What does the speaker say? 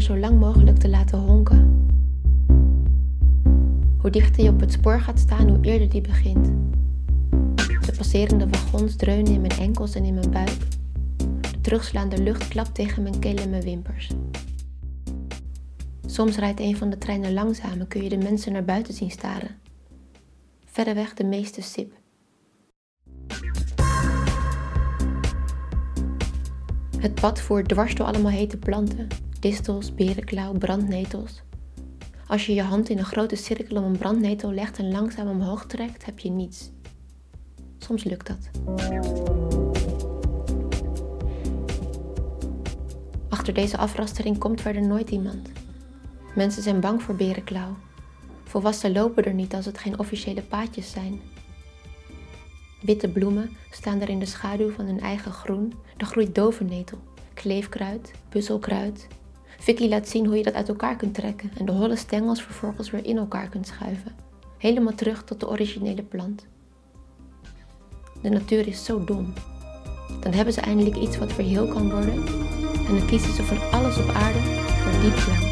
zo lang mogelijk te laten honken. Hoe dichter je op het spoor gaat staan, hoe eerder die begint. De passerende wagons dreunen in mijn enkels en in mijn buik. De terugslaande lucht klapt tegen mijn keel en mijn wimpers. Soms rijdt een van de treinen langzaam en kun je de mensen naar buiten zien staren. Verreweg de meeste sip. Het pad voert dwars door allemaal hete planten. Distels, berenklauw, brandnetels. Als je je hand in een grote cirkel om een brandnetel legt en langzaam omhoog trekt, heb je niets. Soms lukt dat. Achter deze afrastering komt verder nooit iemand. Mensen zijn bang voor berenklauw. Volwassen lopen er niet als het geen officiële paadjes zijn. Witte bloemen staan er in de schaduw van hun eigen groen. Er groeit dovennetel, kleefkruid, puzzelkruid. Vicky laat zien hoe je dat uit elkaar kunt trekken en de holle stengels vervolgens weer in elkaar kunt schuiven. Helemaal terug tot de originele plant. De natuur is zo dom. Dan hebben ze eindelijk iets wat verheel kan worden en dan kiezen ze van alles op aarde voor die plant.